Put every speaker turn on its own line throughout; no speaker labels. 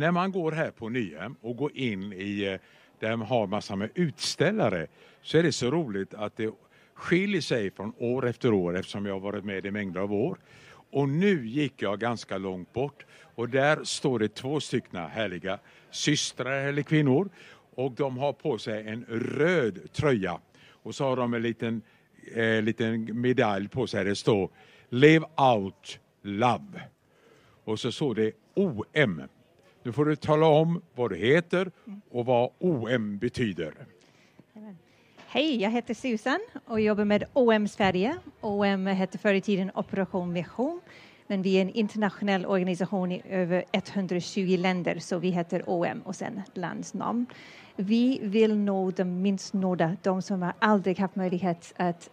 när man går här på Nyhem och går in i eh, där man har massor med utställare så är det så roligt att det skiljer sig från år efter år eftersom jag har varit med i mängder av år. Och nu gick jag ganska långt bort och där står det två stycken härliga systrar eller kvinnor och de har på sig en röd tröja och så har de en liten, eh, liten medalj på sig där det står Live out love. Och så står det OM. Nu får du tala om vad du heter och vad OM betyder.
Hej, jag heter Susan och jobbar med OM Sverige. OM hette förr i tiden Operation Vision, men vi är en internationell organisation i över 120 länder, så vi heter OM och sen landsnamn. Vi vill nå de minst nådda, de som har aldrig haft möjlighet att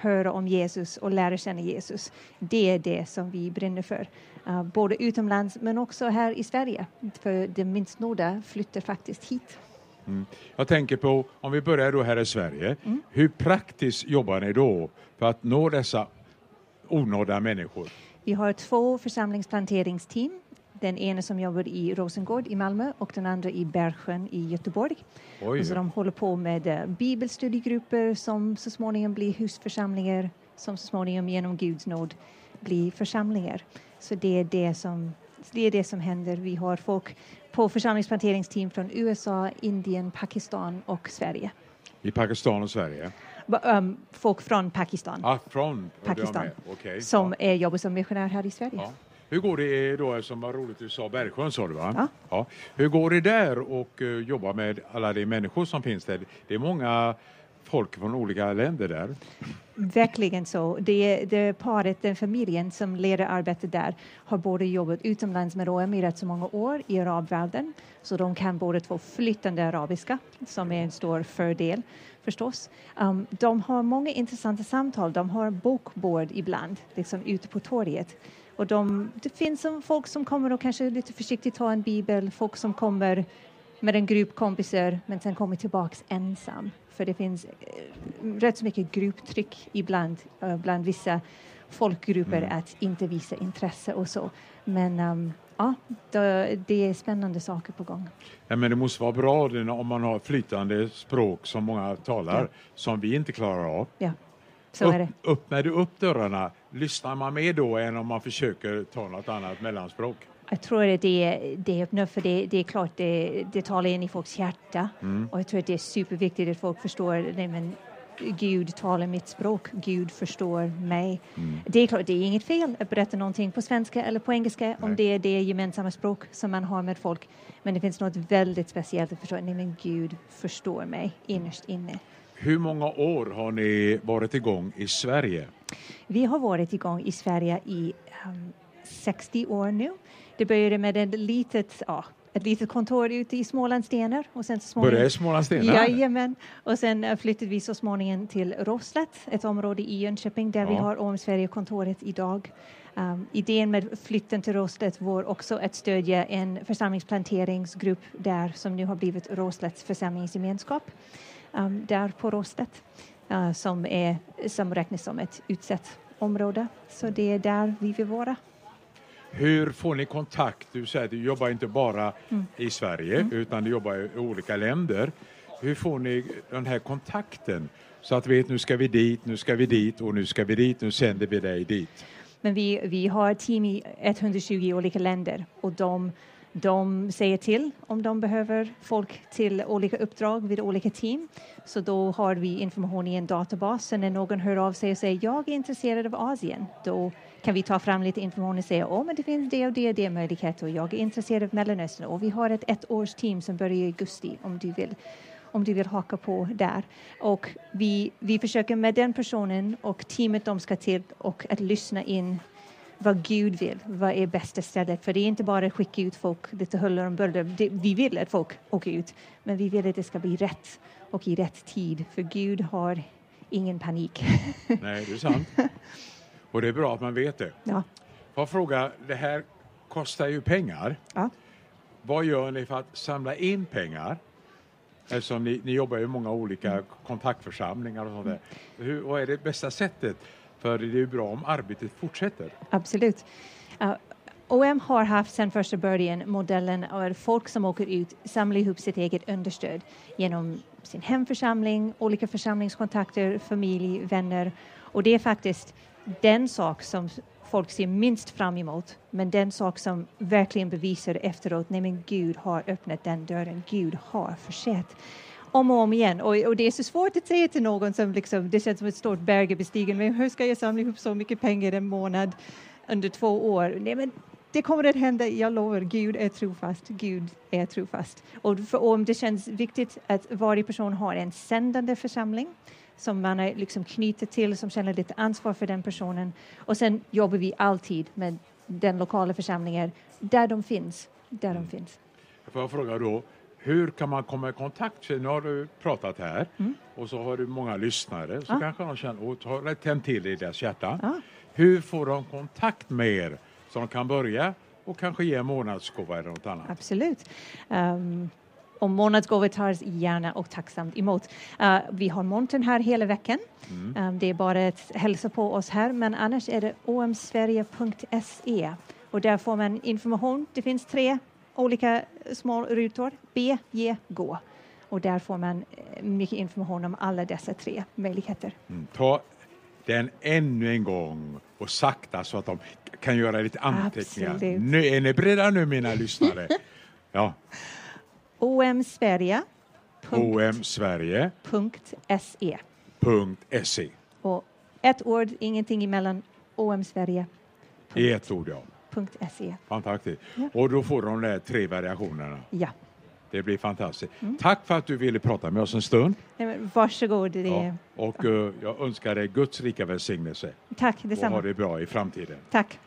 höra om Jesus och lära känna Jesus. Det är det som vi brinner för, uh, både utomlands men också här i Sverige. För de minst nådda flyttar faktiskt hit.
Mm. Jag tänker på, om vi börjar då här i Sverige, mm. hur praktiskt jobbar ni då för att nå dessa onådda människor?
Vi har två församlingsplanteringsteam. Den ena som jobbar i Rosengård i Malmö och den andra i Bergsjön i Göteborg. Oj. Och så de håller på med uh, bibelstudiegrupper som så småningom blir husförsamlingar som så småningom genom Guds nåd blir församlingar. Så det är det som, det är det som händer. Vi har folk på församlingsplanteringsteam från USA, Indien, Pakistan och Sverige.
I Pakistan och Sverige?
Um, folk från Pakistan.
Ah, från
Pakistan. Okay. Som ja. är jobbar som missionär här i Sverige. Ja.
Hur går det då, som var roligt du sa, Bergsjön sa du va? Ja. ja. Hur går det där och uh, jobba med alla de människor som finns där? Det är många folk från olika länder där.
Verkligen så. Det, det paret, den familjen som leder arbetet där har både jobbat utomlands med OM i rätt så många år i arabvärlden så de kan båda två flytande arabiska som är en stor fördel förstås. Um, de har många intressanta samtal. De har bokbord ibland, liksom ute på torget. Och de, det finns som folk som kommer och kanske lite försiktigt tar en bibel, folk som kommer med en grupp kompisar men sen kommer tillbaks ensam för det finns eh, rätt så mycket grupptryck ibland uh, bland vissa folkgrupper mm. att inte visa intresse och så. Men um, ja, det är spännande saker på gång.
Ja, men det måste vara bra om man har flytande språk som många talar ja. som vi inte klarar av.
Ja, så upp, är det.
Öppnar du upp dörrarna, lyssnar man mer då än om man försöker ta något annat mellanspråk?
Jag tror att det, det öppnar för det, det är klart det, det talar in i folks hjärta mm. och jag tror att det är superviktigt att folk förstår nej, men Gud talar mitt språk, Gud förstår mig. Mm. Det är klart, det är inget fel att berätta någonting på svenska eller på engelska nej. om det är det gemensamma språk som man har med folk. Men det finns något väldigt speciellt att förstå, nej men Gud förstår mig innerst inne.
Hur många år har ni varit igång i Sverige?
Vi har varit igång i Sverige i um, 60 år nu. Det började med ett litet, ja, ett litet kontor ute i Smålandstenar. Och sen så
Började i Smålandstenar?
Jajamän. Och sen eh, flyttade vi så småningom till Roslet, ett område i Jönköping där ja. vi har OM Sverige-kontoret idag. Um, idén med flytten till Roslet var också att stödja en församlingsplanteringsgrupp där som nu har blivit Roslets församlingsgemenskap um, där på Roslet uh, som, är, som räknas som ett utsatt område. Så det är där vi vill vara.
Hur får ni kontakt? Du säger att du jobbar inte bara mm. i Sverige mm. utan du jobbar i olika länder. Hur får ni den här kontakten så att vi vet nu ska vi dit, nu ska vi dit och nu ska vi dit, nu sänder vi dig dit?
Men vi, vi har team i 120 olika länder och de, de säger till om de behöver folk till olika uppdrag vid olika team. Så då har vi information i en databas. Så när någon hör av sig och säger jag är intresserad av Asien, då kan vi ta fram lite information och säga att det finns det och det och det möjligheter och jag är intresserad av Mellanöstern och vi har ett ettårsteam som börjar i augusti om du vill om du vill haka på där. Och vi, vi försöker med den personen och teamet de ska till och att lyssna in vad Gud vill, vad är bästa stället. För det är inte bara att skicka ut folk lite huller om buller. Vi vill att folk åker ut, men vi vill att det ska bli rätt och i rätt tid. För Gud har ingen panik.
Nej, det är sant. Och det är bra att man vet det.
Ja.
Får fråga, det här kostar ju pengar.
Ja.
Vad gör ni för att samla in pengar? Eftersom ni, ni jobbar i många olika mm. kontaktförsamlingar och sånt där. Hur, vad är det bästa sättet? För det är ju bra om arbetet fortsätter.
Absolut. Uh, OM har haft sedan första början modellen av folk som åker ut, samlar ihop sitt eget understöd genom sin hemförsamling, olika församlingskontakter, familj, vänner. Och det är faktiskt den sak som folk ser minst fram emot, men den sak som verkligen bevisar efteråt, nej men Gud har öppnat den dörren, Gud har försett om och om igen. Och, och, det är så svårt att säga till någon som liksom, det känns som ett stort berg att bestiga, men hur ska jag samla ihop så mycket pengar en månad under två år? Nej, men det kommer att hända, jag lovar. Gud är trofast. Gud är trofast. Och för om det känns viktigt att varje person har en sändande församling som man är liksom knuter till, som känner lite ansvar för den personen. Och sen jobbar vi alltid med den lokala församlingen där de finns. Där de finns.
Får jag fråga då, hur kan man komma i kontakt? nu har du pratat här mm. och så har du många lyssnare. Så ja. kanske de känner, och har tänt till i deras hjärta. Ja. Hur får de kontakt med er så de kan börja och kanske ge en månadsgåva eller något annat?
Absolut. Um, och månadsgåvor tas gärna och tacksamt emot. Uh, vi har montern här hela veckan. Mm. Um, det är bara att hälsa på oss här, men annars är det omsverige.se och där får man information. Det finns tre olika små rutor, B, G, Gå. Och där får man eh, mycket information om alla dessa tre möjligheter.
Mm. Ta den ännu en gång och sakta så att de kan göra lite anteckningar. Absolut. Nu, är ni beredda nu mina lyssnare? Ja.
omsverige.
omsverige.se.
.se. Och ett ord, ingenting emellan. omsverige.
I ett ord, ja.
.se.
Fantastiskt. Ja. Och då får de de tre variationerna.
Ja.
Det blir fantastiskt. Mm. Tack för att du ville prata med oss en stund.
Varsågod. Det...
Ja. Och uh, jag önskar dig Guds rika välsignelse.
Tack detsamma.
Och ha det bra i framtiden.
Tack.